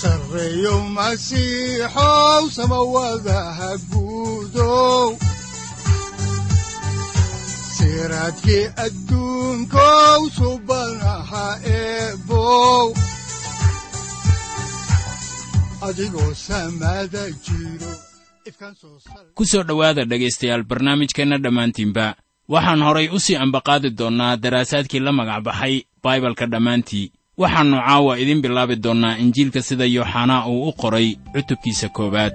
sareyow masiixow samawadaha guudow siraadkii adduunkow ku soo dhowaada dhegaystayaal barnaamijkeenna dhammaantiinba. waxaan horay u sii ambaqaadi doonnaa daraasaadkii la magac baxay baibalka dhammaantii waxaannu caawa idin bilaabi doonnaa injiilka sida yooxanaa uu u qoray cutubkiisa koowaad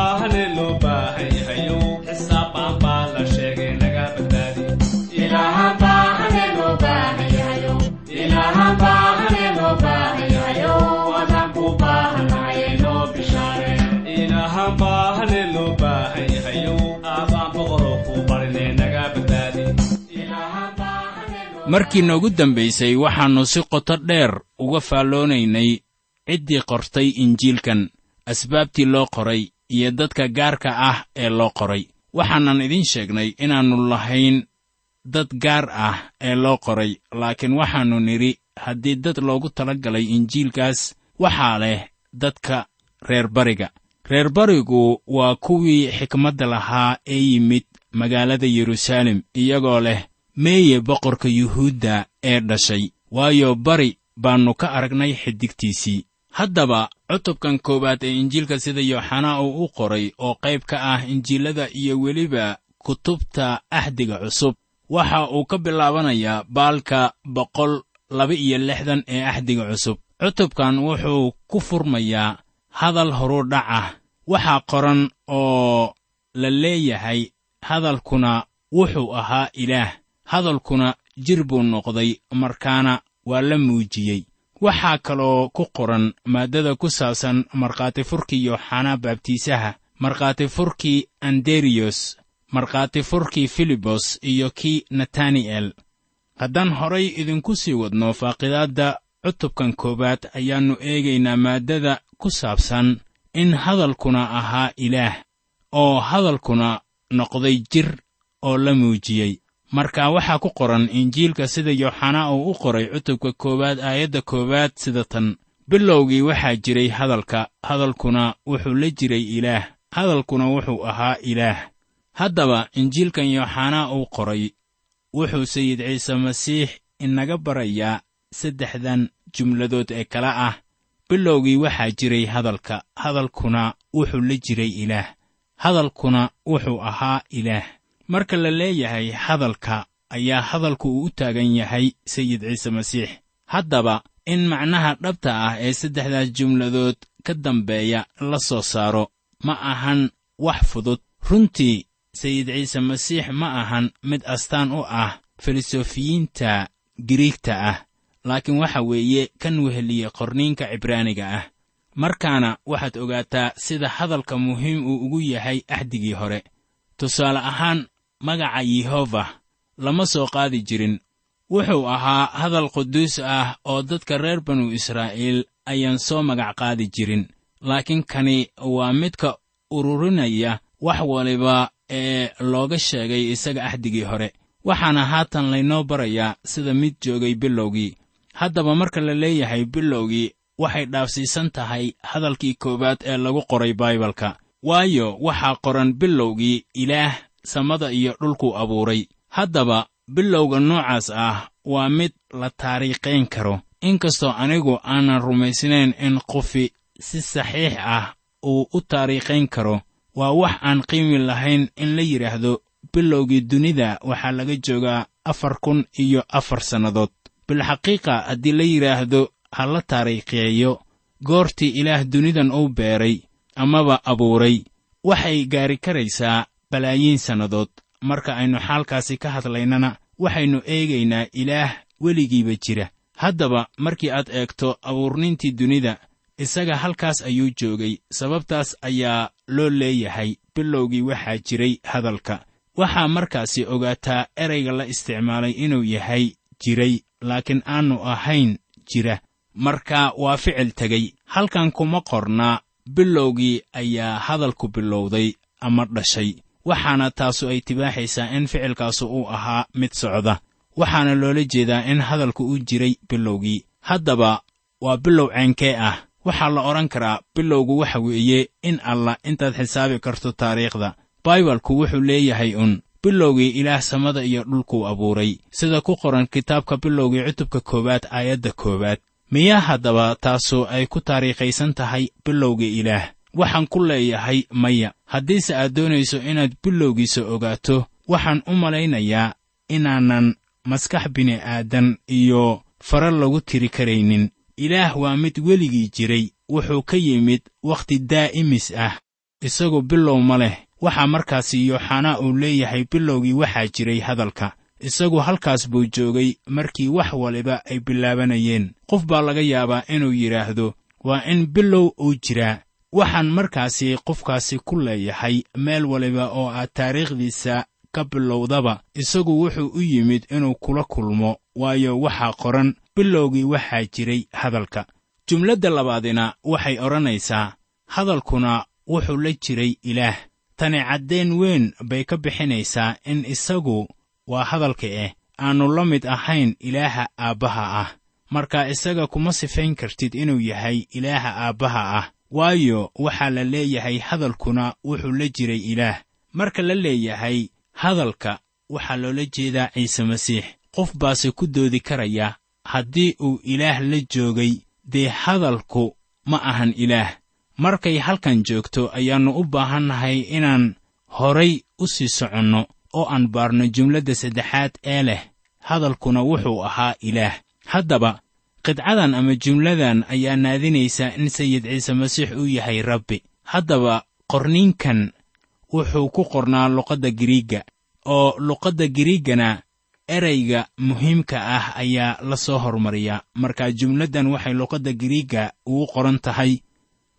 markii noogu dambaysay waxaannu si qoto dheer uga faalloonaynay ciddii qortay injiilkan asbaabtii loo qoray iyo dadka gaarka ah ee loo qoray. Waxaanan idiin sheegnay inaannu lahayn dad gaar ah ee loo qoray laakiin waxaannu nidhi haddii dad loogu tala galay injiilkaas waxaa leh dadka reer bariga. Reer barigu waa kuwii xikmadda lahaa ee yimid magaalada yeruusaalem iyagoo leh meeye boqorka yuhuudda ee dhashay. Waayo bari baannu ka aragnay xidigtiisii. Haddaba cutubkan koowaad ee injiilka sida yooxanaa uu u qoray oo qayb ka ah injiilada iyo weliba kutubta ahdiga cusub waxa uu ka bilaabanayaa baalka boqol laba iyo lixdan ee ahdiga cusub. Cutubkan wuxuu ku furmayaa hadal horudhac ah. Waxaa qoran oo la leeyahay hadalkuna wuxuu ahaa ilaah hadalkuna jir buu noqday markaana waa la muujiyey. Waxaa kaloo ku qoran maaddada ku saabsan markhaati furkii yooxanaa baabtiisaha markhaati furkii anderiyos markhaati furkii filibos iyo kii natani'el haddaan horay idinku sii wadno faaqidaadda cutubkan koowaad ayaannu eegaynaa maaddada ku saabsan in hadalkuna ahaa ilaah oo hadalkuna noqday jir oo la muujiyey marka waxaa ku qoran injiilka sida yooxanaa uu u qoray cutubka koowaad aayadda koowaad sida tan. Bilowgii waxaa jiray hadalka hadalkuna wuxuu la jiray ilaah hadalkuna wuxuu ahaa ilaah. Haddaba injiilkan yooxanaa uu qoray wuxuu sayid ciise masiix inaga barayaa saddexdan jumladood ee kale ah. Bilowgii waxaa jiray hadalka hadalkuna wuxuu la jiray ilaah hadalkuna wuxuu ahaa ilaah marka la leeyahay hadalka ayaa hadalku uu u taagan yahay sayid ciise masiix. Haddaba in macnaha dhabta ah ee saddexdaas jumladood ka dambeeya la soo saaro ma ahan wax fudud. Runtii sayid ciise masiix ma ahan mid astaan u ah filosofiyiinta giriigta ah laakiin waxa weeye kan weheliye qorniinka cibraaniga ah. Markaana waxaad ogaataa sida hadalka muhiim uu ugu yahay axdigii hore. Tusaale ahaan magaca yehova lama soo qaadi jirin. Wuxuu ahaa hadal quduus ah oo dadka reer banu israa'iil ayaan soo magac qaadi jirin. Laakiin kani waa midka ururinaya wax waliba ee looga sheegay isaga axdigii hore. Waxaana haatan laynoo barayaa sida mid joogay bilowgii. Haddaba marka la leeyahay bilowgii waxay dhaafsiisan tahay hadalkii koowaad ee lagu qoray baibalka waayo waxaa qoran bilowgii ilaah samada iyo dhulkuu abuuray. Haddaba bilowga noocaas ah waa mid la taariikhayn karo. Inkastoo anigu aanan rumaysnayn in qofi si saxiix ah uu u taariikhayn karo waa wax aan qiimi lahayn in la yidhaahdo bilowgii dunida waxaa laga joogaa afar kun iyo afar sannadood. Bilxaqiiqa haddii la yidhaahdo ha la taariikheeyo. Goortii ilaah dunidan uu beeray amaba abuuray. Waxay gaari karaysaa balaayiin sannadood. Marka aynu xaalkaasi ka hadlaynana waxaynu eegaynaa ilaah weligiiba jira. Haddaba markii aad eegto abuurnintii dunida isaga halkaas ayuu joogay. Sababtaas ayaa loo leeyahay bilowgii waxaa jiray hadalka. Waxaa markaasi ogaataa erayga la isticmaalay inuu yahay jiray laakiin aannu ahayn jira. Marka waa ficil tegey halkan kuma qornaa bilowgii ayaa hadalku bilowday ama dhashay waxaana taasu ay tibaaxaysaa in ficilkaasu uu ahaa mid socda. Waxaana loola jeedaa in hadalku u jiray bilowgii. Haddaba waa bilow ceenkee ah. Waxaa la odhan karaa bilowgu waxa weeye in allah intaad xisaabi karto taariikhda. Baibalku wuxuu leeyahay un bilowgii ilaah samada iyo dhulkuu abuuray. Sida ku qoran kitaabka bilowgii cutubka koowaad aayadda koowaad. Miyaa haddaba taasu ay ku taariikhaysan tahay bilowgii ilaah waxaan ku leeyahay maya haddiise aad doonayso inaad bilowgiisa ogaato waxaan u malaynayaa inaanan maskax bini'aadan iyo fara lagu tiri karaynin. Ilaah waa mid weligii jiray wuxuu ka yimid wakhti daa'imis ah isagu bilow ma leh. Waxaa markaasi yooxanaa uu leeyahay bilowgii waxaa jiray hadalka isagu halkaas buu joogay markii wax waliba ay bilaabanayeen. Qof baa laga yaabaa inuu yidhaahdo waa in bilow uu jiraa waxaan markaasi qofkaasi ku leeyahay meel waliba oo aad taariikhdiisa ka bilowdaba. Isagu wuxuu u yimid inuu kula kulmo waayo waxaa qoran bilowgii waxaa jiray hadalka. Jumladda labaadina waxay odhanaysaa hadalkuna wuxuu la jiray ilaah. Tani caddayn weyn bay ka bixinaysaa in isagu waa hadalka eh aannu la mid ahayn ilaaha aabbaha ah. Marka isaga kuma sifayn kartid inuu yahay ilaaha aabbaha ah waayo waxaa la leeyahay hadalkuna wuxuu la jiray ilaah. Marka la leeyahay hadalka waxaa loola jeedaa ciise masiix. Qof baase ku doodi karaya haddii uu ilaah la joogay dee hadalku ma ahan ilaah. Markay halkan joogto ayaannu u baahannahay inaan horay u sii soconno oo aan baarno jumladda saddexaad ee leh. Hadalkuna wuxuu ahaa ilaah. Haddaba qidcadan ama jumladan ayaa naadinaysa in sayid ciise masiix uu yahay rabbi. Haddaba qorniinkan wuxuu ku qornaa luqadda giriigga oo luqadda giriiggana erayga muhiimka ah ayaa la soo hormariyaa. Marka jumladdan waxay luqadda giriigga ugu qoran tahay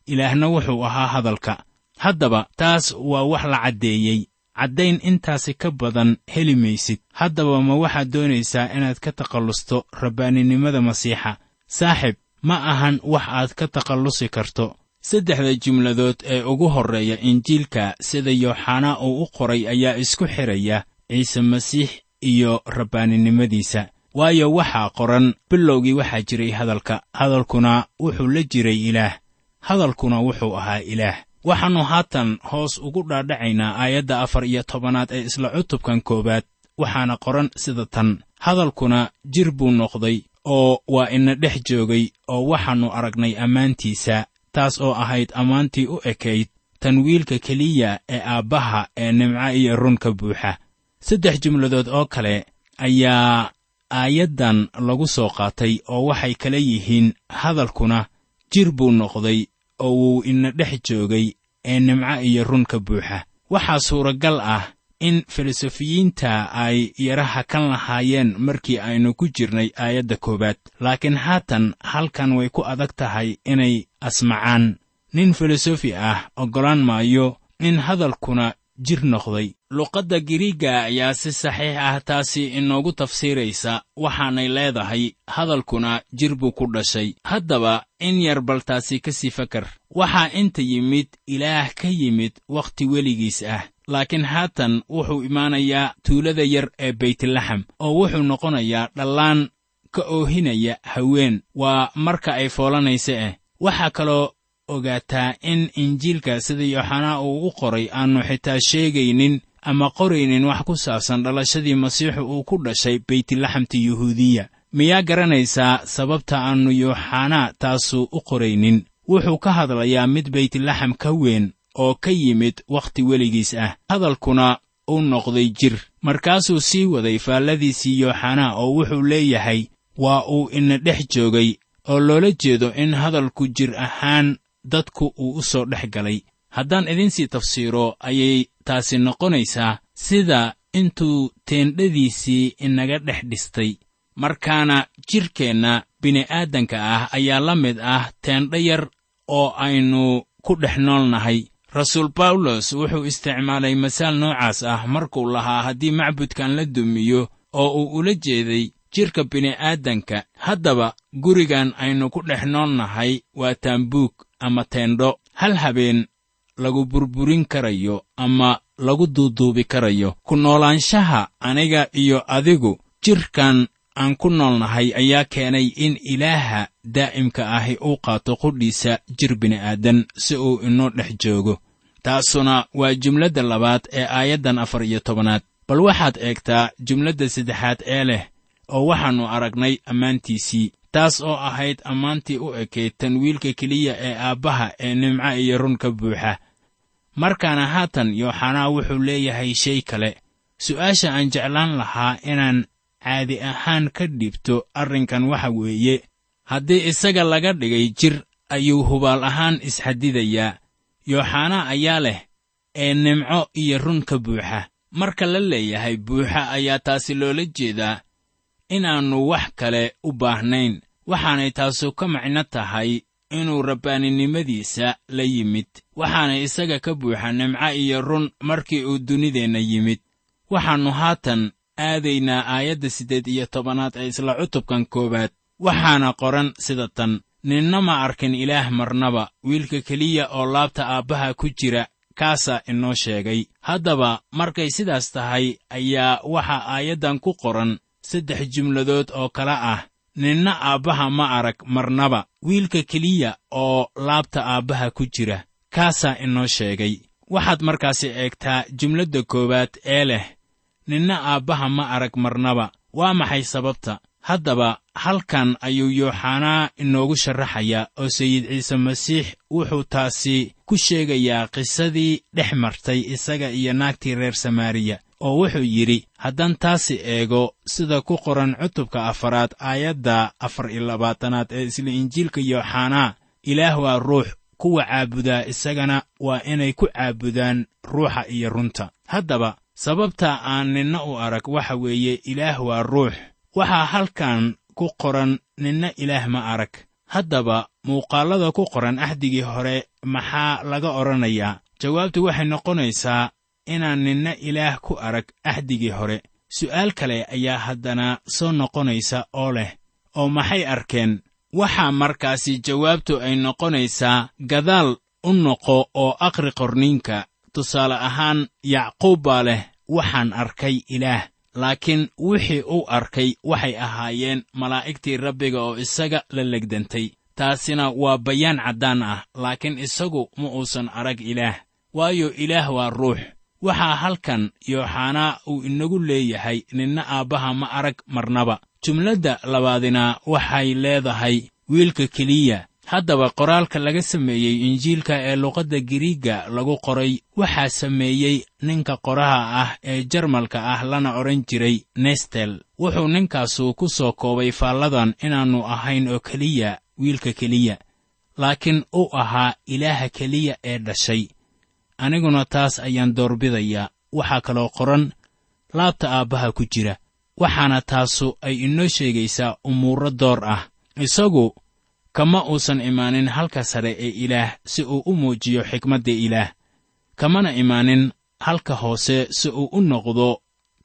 ilaahna wuxuu ahaa hadalka. Haddaba taas waa wax la caddeeyey caddayn intaasi ka badan heli maysid. Haddaba ma waxaad doonaysaa inaad ka takhallusto rabbaaninimada masiixa. Saaxib ma ahan wax aad ka takhallusi karto. Saddexda jumladood ee ugu horreeya injiilka sida yooxanaa uu u qoray ayaa isku xidhaya ciise masiix iyo rabbaaninimadiisa waayo waxaa qoran bilowgii waxaa jiray hadalka. Hadalkuna wuxuu la jiray ilaah. Hadalkuna wuxuu ahaa ilaah waxaannu haatan hoos ugu dhaadhacaynaa aayadda afar iyo tobanaad ee isla cutubkan koowaad waxaana qoran sida tan. Hadalkuna jir buu noqday oo waa ina dhex joogay oo waxaannu aragnay ammaantiisa taas oo ahayd ammaantii u ekayd tan wiilka keliya ee aabbaha ee nimco iyo runka buuxa. Saddex jumladood oo kale ayaa aayaddan lagu soo qaatay oo waxay kala yihiin hadalkuna jir buu noqday oo wuu ina dhex joogay ee nimco iyo runka buuxa. Waxaa suuragal ah in filosofiyiinta ay yaraha kan lahaayeen markii aynu ku jirnay aayadda koowaad. Laakiin haatan halkan way ku adag tahay inay asmacaan. Nin filosofi ah oggolaan maayo in hadalkuna jir noqday luqadda giriigga ayaa si saxiix ah taasi inoogu tafsiiraysa waxaanay leedahay hadalkuna jir buu ku dhashay. Haddaba in yar bal taasi ka sii fakar waxaa inta yimid ilaah ka yimid wakhti weligiis ah. Laakiin haatan wuxuu imaanayaa tuulada yar ee beytlaxam oo wuxuu noqonayaa dhallaan ka oohinaya haween. Waa marka ay foolanaysa ah waxaa kaloo ogaataa in injiilka sida yooxanaa uu u qoray aannu xitaa sheegaynin ama qoraynin wax ku saabsan dhalashadii masiixu uu ku dhashay beytlaxamta yuhuudiya. Miyaa garanaysaa sababta aannu yooxanaa taasu u qoraynin? Wuxuu ka hadlayaa mid beytlaxam ka weyn oo ka yimid wakhti weligiis ah. Hadalkuna u noqday jir. Markaasuu sii waday faalladiisii yooxanaa oo wuxuu leeyahay waa uu ina dhex joogay oo loola jeedo in hadalku jir ahaan dadku uu u soo dhex galay. Haddaan idinsii tafsiiro ayay taasi noqonaysaa sida intuu teendhadiisii inaga dhex dhistay. Markaana jidhkeenna bini'aadanka ah ayaa la mid ah teendho yar oo aynu ku dhex noolnahay. Rasuul bawlos wuxuu isticmaalay masaal noocaas ah markuu lahaa haddii macbudkan la dumiyo oo uu ula jeeday jidhka bini'aadanka. Haddaba gurigan aynu ku dhex noolnahay waa taambuug ama teendho. Hal habeen lagu burburin karayo ama lagu duuduubi karayo. Ku noolaanshaha aniga iyo adigu jidhkan aan ku noolnahay ayaa keenay in ilaaha daa'imka ahi uu qaato qudhiisa jir bini'aadan si uu inoo dhex joogo. Taasuna waa jumladda labaad ee aayaddan afar iyo tobanaad bal waxaad eegtaa jumladda saddexaad ee leh oo waxaannu aragnay ammaantiisii taas oo ahayd ammaantii u ekayd tan wiilka keliya ee aabbaha ee nimco iyo run ka buuxa. Markaana haatan yooxanaa wuxuu leeyahay shay kale. Su'aasha aan jeclaan lahaa inaan caadi ahaan ka dhibto arrinkan waxa weeye haddii isaga laga dhigay jir ayuu hubaal ahaan isxadidayaa yooxanaa ayaa leh ee nimco iyo run ka buuxa. Marka la leeyahay buuxa ayaa taasi loola jeedaa inaannu wax kale u baahnayn. Waxaanay taasu ka macno tahay inuu rabbaaninimadiisa la yimid. Waxaana isaga ka buuxa nimco iyo run markii uu dunideenna yimid. Waxaannu haatan aadaynaa aayadda siddeed iyo tobanaad ee isla cutubkan koowaad. Waxaana qoran sida tan ninna ma arkin ilaah marnaba wiilka keliya oo laabta aabbaha ku jira kaasaa inoo sheegay. Haddaba markay sidaas tahay ayaa waxaa aayaddan ku qoran saddex jumladood oo kale ah ninna aabbaha ma arag marnaba wiilka keliya oo laabta aabbaha ku jira kaasaa inoo sheegay. Waxaad markaasi eegtaa jumladda koowaad ee leh ninna aabbaha ma arag marnaba waa maxay sababta? Haddaba halkan ayuu yooxanaa inoogu sharaxayaa oo sayid ciise masiix wuxuu taasi ku sheegayaa qisadii dhex martay isaga iyo naagtii reer samaariya oo wuxuu yidhi haddaan taasi eego sida ku qoran cutubka afaraad aayadda afar iyo labaatanaad ee isla injiilka yooxanaa ilaah waa ruux kuwa caabudaa isagana waa inay ku caabudaan ruuxa iyo runta. Haddaba sababta aan ninna u arag waxa weeye ilaah waa ruux. Waxaa halkan ku qoran ninna ilaah ma arag. Haddaba muuqaallada ku qoran axdigii hore maxaa laga odhanayaa? Jawaabtu waxay noqonaysaa inaan ninna ilaah ku arag axdigii hore. Su'aal kale ayaa haddana soo noqonaysa oo leh oo maxay arkeen? Waxaa markaasi jawaabtu ay noqonaysaa gadaal u noqo oo aqri qorniinka. Tusaale ahaan yacquub baa leh waxaan arkay ilaah. Laakiin wixii uu arkay waxay ahaayeen malaa'igtii rabbiga oo isaga la legdantay. Taasina waa bayaan caddaan ah laakiin isagu ma uusan arag ilaah. Waayo ilaah waa ruux waxaa halkan yooxanaa uu inagu leeyahay ninna aabbaha ma arag marnaba. Jumladda labaadina waxay leedahay wiilka keliya. Haddaba qoraalka laga sameeyey injiilka ee luqadda giriigga lagu qoray waxaa sameeyey ninka qoraha ah ee jarmalka ah lana odhan jiray nestel. Wuxuu ninkaasu ku soo koobay faalladan inaannu ahayn oo keliya wiilka keliya laakiin uu ahaa ilaaha keliya ee dhashay aniguna taas ayaan doorbidayaa. Waxaa kaloo qoran laabta aabbaha ku jira. Waxaana taasu ay inoo sheegaysaa umuurro door ah. Isagu kama uusan imaanin halka sare ee ilaah si uu u muujiyo xikmadda ilaah. Kamana imaanin halka hoose si uu u noqdo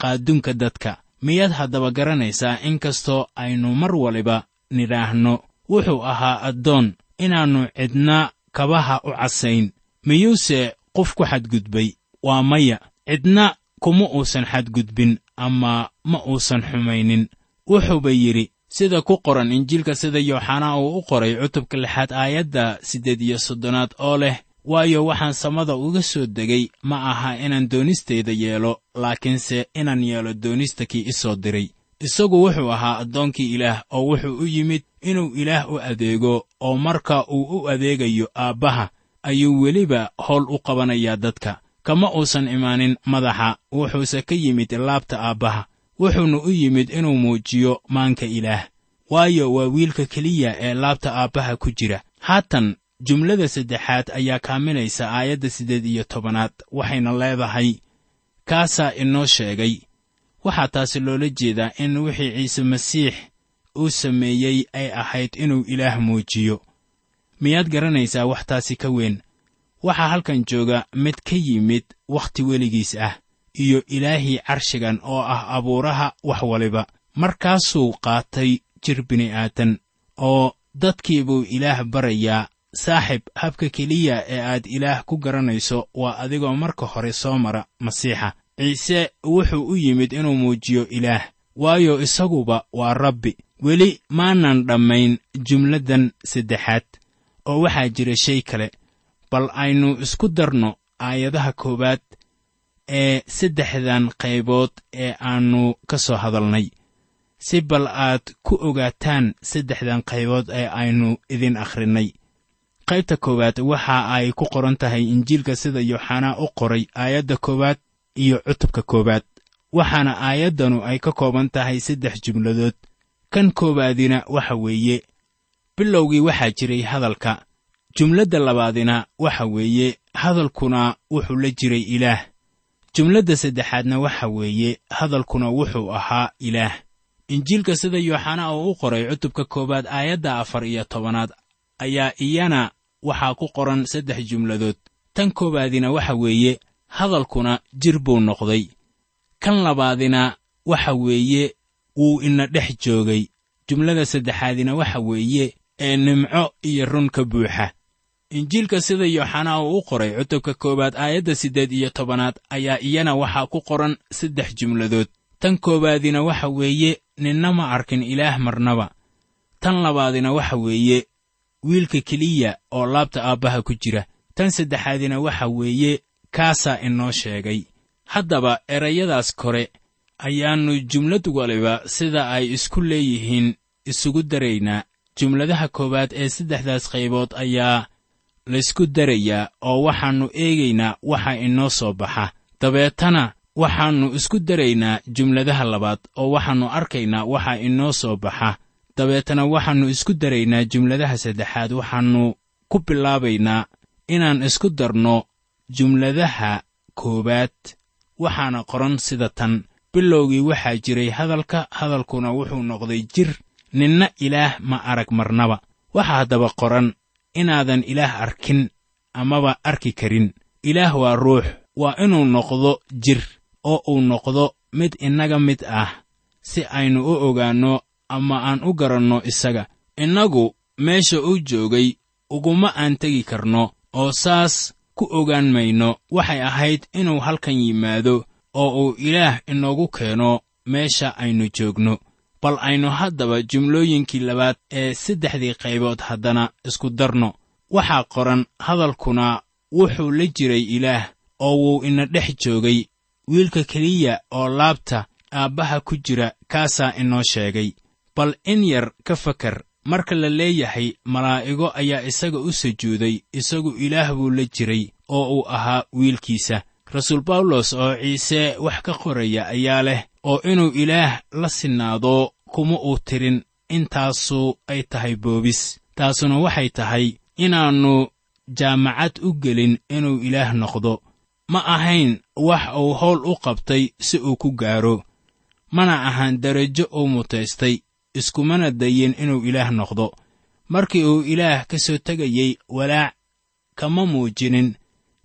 qaaduunka dadka. Miyaad haddaba garanaysaa in kastoo aynu mar waliba nidhaahno? Wuxuu ahaa addoon inaannu cidna kabaha u casayn. Miyuuse qof xadgudbay waa maya. Cidna kuma uusan xadgudbin ama ma uusan xumaynin. Wuxuuba yidhi sida ku qoran injiilka sida yooxanaa uu u qoray cutubka lixaad aayadda siddeed iyo soddonaad oo leh waayo waxaan samada uga soo degay ma aha inaan doonistayda yeelo laakiinse inaan yeelo doonista kii i soo diray. Isagu wuxuu ahaa addoonkii ilaah oo wuxuu u yimid inuu ilaah u adeego oo marka uu u adeegayo aabbaha ayuu weliba howl u qabanayaa dadka. Kama uusan imaanin madaxa wuxuuse ka yimid laabta aabbaha wuxuuna u yimid inuu muujiyo maanka ilaah. Waayo waa wiilka keliya ee laabta aabbaha ku jira. Haatan jumlada saddexaad ayaa kaamilaysa aayadda siddeed iyo tobanaad waxayna leedahay kaasaa inoo sheegay. Waxaa taasi loola jeedaa in wixii ciise masiix uu sameeyey ay ahayd inuu ilaah muujiyo miyaad garanaysaa wax taasi ka weyn? Waxaa halkan jooga mid ka yimid wakhti weligiis ah iyo ilaahii carshigan oo ah abuuraha wax waliba. Markaasuu qaatay jir bini'aadan oo dadkii buu ilaah barayaa saaxib habka keliya ee aad ilaah ku garanayso waa adigoo marka hore soo mara masiixa. Ciise wuxuu u yimid inuu muujiyo ilaah waayo isaguba waa rabbi. Weli maanan dhammayn jumladdan saddexaad oo waxaa jira shay kale. Bal aynu isku darno aayadaha koowaad ee saddexdan qaybood ee aannu ka soo hadalnay. Si bal aad ku ogaataan saddexdan qaybood ee aynu idin akhrinnay qaybta koowaad waxa ay ku qoran tahay injiilka sida yooxanaa u qoray aayadda koowaad iyo cutubka koowaad waxaana aayaddanu ay ka kooban tahay saddex jumladood. Kan koowaadina waxa weeye bilowgii waxaa jiray hadalka. Jumladda labaadina waxa weeye hadalkuna wuxuu la jiray ilaah. Jumladda saddexaadna waxa weeye hadalkuna wuxuu ahaa ilaah. Injiilka sida yooxanaa uu u qoray cutubka koowaad aayadda afar iyo tobanaad ayaa iyana waxaa ku qoran saddex jumladood. Tan koowaadina waxa weeye hadalkuna jir buu noqday. Kan labaadina waxa weeye wuu ina dhex joogay. Jumlada saddexaadina waxa weeye ee nimco iyo run buuxa. Injiilka sida yooxanaa uu u qoray cutubka koowaad aayadda siddeed iyo tobanaad ayaa iyana waxaa ku qoran saddex jumladood. Tan koowaadina waxa weeye ninna ma arkin ilaah marnaba. Tan labaadina waxa weeye wiilka keliya oo laabta aabbaha ku jira. Tan saddexaadina waxa weeye kaasaa inoo sheegay. Haddaba erayadaas kore ayaannu jumlad waliba sida ay isku leeyihiin isugu daraynaa jumladaha koowaad ee saddexdaas qaybood ayaa laysku darayaa oo waxaannu eegaynaa waxa inoo soo baxa. Dabeetana waxaannu isku daraynaa jumladaha labaad oo waxaannu arkaynaa waxa inoo soo baxa. Dabeetana waxaannu isku daraynaa jumladaha saddexaad. Waxaannu ku bilaabaynaa inaan isku darno jumladaha koowaad. Waxaana qoran sida tan. Bilowgii waxaa jiray hadalka. Hadalkuna wuxuu noqday jir ninna ilaah ma arag marnaba. Waxaa haddaba qoran inaadan ilaah arkin amaba arki karin. Ilaah waa ruux waa inuu noqdo jir oo uu noqdo mid innaga mid ah si aynu u ogaanno ama aan u garanno isaga. Innagu meesha uu joogay uguma aan tegi karno oo saas ku ogaan mayno. Waxay ahayd inuu halkan yimaado oo uu ilaah inoogu keeno meesha aynu joogno bal aynu haddaba jumlooyinkii labaad ee saddexdii qaybood haddana isku darno. Waxaa qoran hadalkuna wuxuu la jiray ilaah oo wuu ina dhex joogay. Wiilka keliya oo laabta aabbaha ku jira kaasaa inoo sheegay. Bal in yar ka fakar marka la leeyahay malaa'igo ayaa isaga u sujuuday isagu ilaah buu la jiray oo uu ahaa wiilkiisa. Rasuul bawlos oo ciise wax ka qoraya ayaa leh oo inuu ilaah la sinnaado kuma uu tirin intaasu ay tahay boobis. Taasuna waxay tahay inaannu jaamacad u gelin inuu ilaah noqdo. Ma ahayn wax uu howl u qabtay si uu ku gaaro. Mana ahan derajo uu mutaystay iskumana dayin inuu ilaah noqdo. Markii uu ilaah ka soo tegayey walaac kama muujinin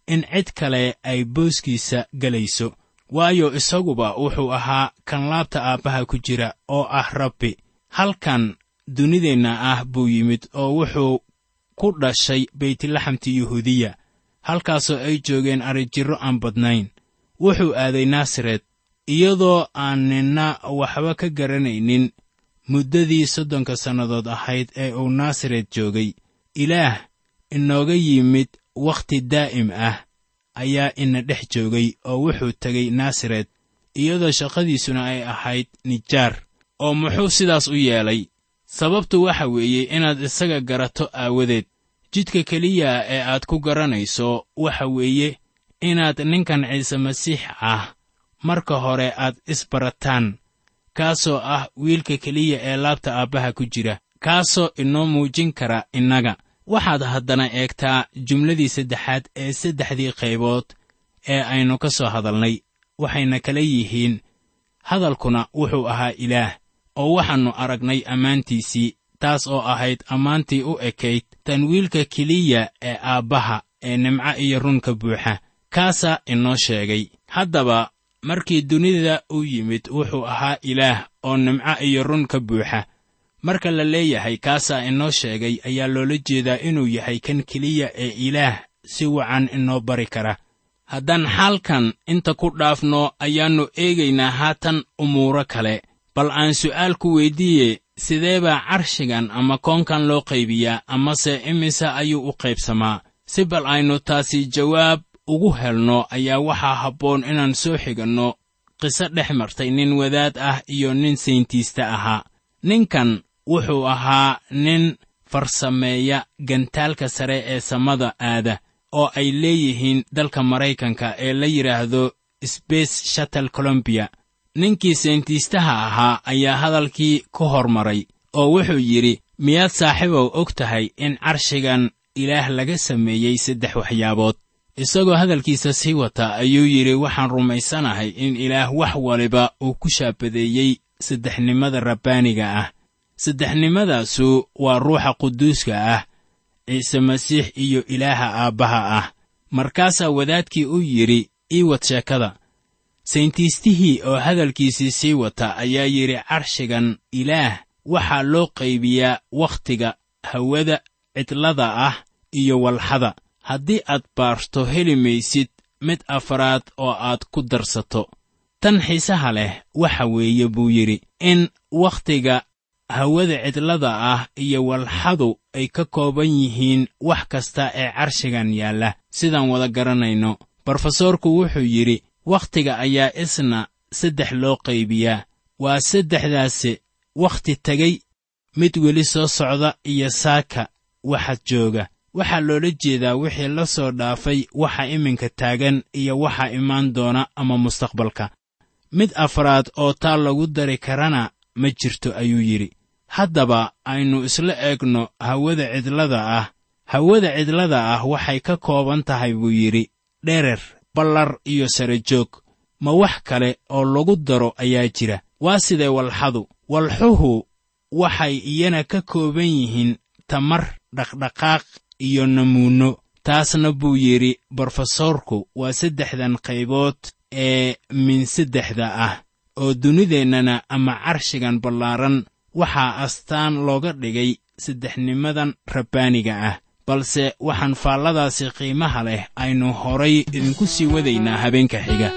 in cid kale ay booskiisa gelayso waayo isaguba wuxuu ahaa kan laabta aabbaha ku jira oo ah rabbi. Halkan dunideenna ah buu yimid oo wuxuu ku dhashay beytlaxamti yuhuudiya halkaasoo ay joogeen arrijirro aan badnayn. Wuxuu aaday naasaret iyadoo aan ninna waxba ka garanaynin muddadii soddonka sannadood ahayd ee uu naasaret joogay. Ilaah inooga yimid wakhti daa'im ah ayaa ina dhex joogay oo wuxuu tegay naasaret iyadoo shaqadiisuna ay ahayd nijaar oo muxuu sidaas u yeelay sababtu waxa weeye inaad isaga garato aawadeed. Jidka keliya ee aad ku garanayso waxa weeye inaad ninkan ciise masiix ah marka hore aad isbarataan kaasoo ah wiilka keliya ee laabta aabbaha ku jira kaasoo inoo muujin kara innaga waxaad haddana eegtaa jumladii saddexaad ee saddexdii qaybood ee aynu ka soo hadalnay waxayna kala yihiin hadalkuna wuxuu ahaa ilaah oo waxaannu aragnay ammaantiisii taas oo ahayd ammaantii u ekayd tan wiilka keliya ee aabbaha ee nimco iyo runka buuxa. Kaasaa inoo sheegay haddaba markii dunida u yimid wuxuu ahaa ilaah oo nimco iyo run ka buuxa marka la leeyahay kaasaa inoo sheegay ayaa loola jeedaa inuu yahay kan keliya ee ilaah si wacan inoo bari kara. Haddaan xaalkan inta ku dhaafno ayaannu eegaynaa haatan umuuro kale. Bal aan su'aal ku weyddiiye sidee baa carshigan ama koonkan loo qaybiyaa amase imise ayuu u qaybsamaa? Si bal aynu taasi jawaab ugu helno ayaa waxaa habboon inaan soo xiganno. Qiso dhex martay nin wadaad ah iyo nin sayntiista ahaa. Ninkan wuxuu ahaa nin farsameeya gantaalka sare ee samada aada oo ay leeyihiin dalka maraykanka ee la yidhaahdo sbace shatle colombiya ninkii sayntiistaha ahaa ayaa hadalkii ku hormaray oo wuxuu yidhi miyaad saaxiibow og tahay in carshigan ilaah laga sameeyey saddex waxyaabood. Isagoo hadalkiisa sii wata ayuu yidhi waxaan rumaysanahay in ilaah wax waliba uu ku shaabadeeyey saddexnimada rabbaaniga ah saddexnimadaasu waa ruuxa quduuska ah ciise masiix iyo ilaaha aabbaha ah. Markaasaa wadaadkii u yidhi ii wad sheekada. Sayntiistihii oo hadalkiisii sii wata ayaa yidhi carshigan ilaah waxaa loo qaybiyaa wakhtiga hawada cidlada ah iyo walxada. Haddii aad baarto heli maysid mid afraad oo aad ku darsato. Tan xiisaha leh waxa weeye buu yidhi in wakhtiga hawada cidlada ah iyo walxadu ay ka kooban yihiin wax kasta ee carshigan yaalla. Sidaan wada garanayno brofesoorku wuxuu yidhi wakhtiga ayaa isna saddex loo qaybiyaa. Waa saddexdaasi wakhti tegey mid weli soo socda iyo saaka waxa jooga. Waxaa loola jeedaa wixii la soo dhaafay waxa iminka taagan iyo waxa imaan doona ama mustaqbalka. Mid afraad oo taa lagu dari karana ma jirto ayuu yidhi haddaba aynu isla eegno hawada cidlada ah. Hawada cidlada ah waxay ka kooban tahay buu yidhi dherer ballar iyo sare joog. Ma wax kale oo lagu daro ayaa jira. Waa sidee walxadu. Walxuhu waxay iyana ka kooban yihiin tamar dhaqdhaqaaq iyo namuunno. Taasna buu yidhi brofesoorku waa saddexdan qaybood ee min saddexda ah oo dunideennana ama carshigan ballaaran waxaa astaan looga dhigay saddexnimadan rabbaaniga ah balse waxaan faalladaasi qiimaha leh aynu horay idinku sii wadaynaa habeenka xiga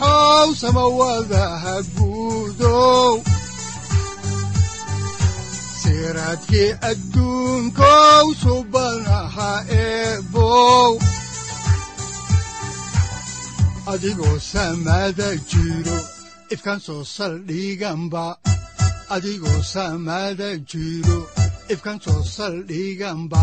masiixow samawadaha guudow siraadkii adduunkow subanaha eebow. Adigoo samada jiro ifkan soo saldhiganba adigoo samada jiro ifkan soo saldhiganba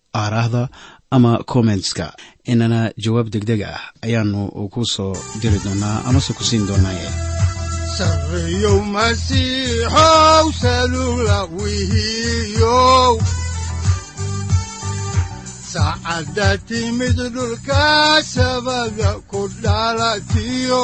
aaraahda ama kommentska inana jawaab degdeg ah ayaanu ku soo diri doonaa amase ku siin doonaaye saacadda timid dhulka sabada ku dhalatiyo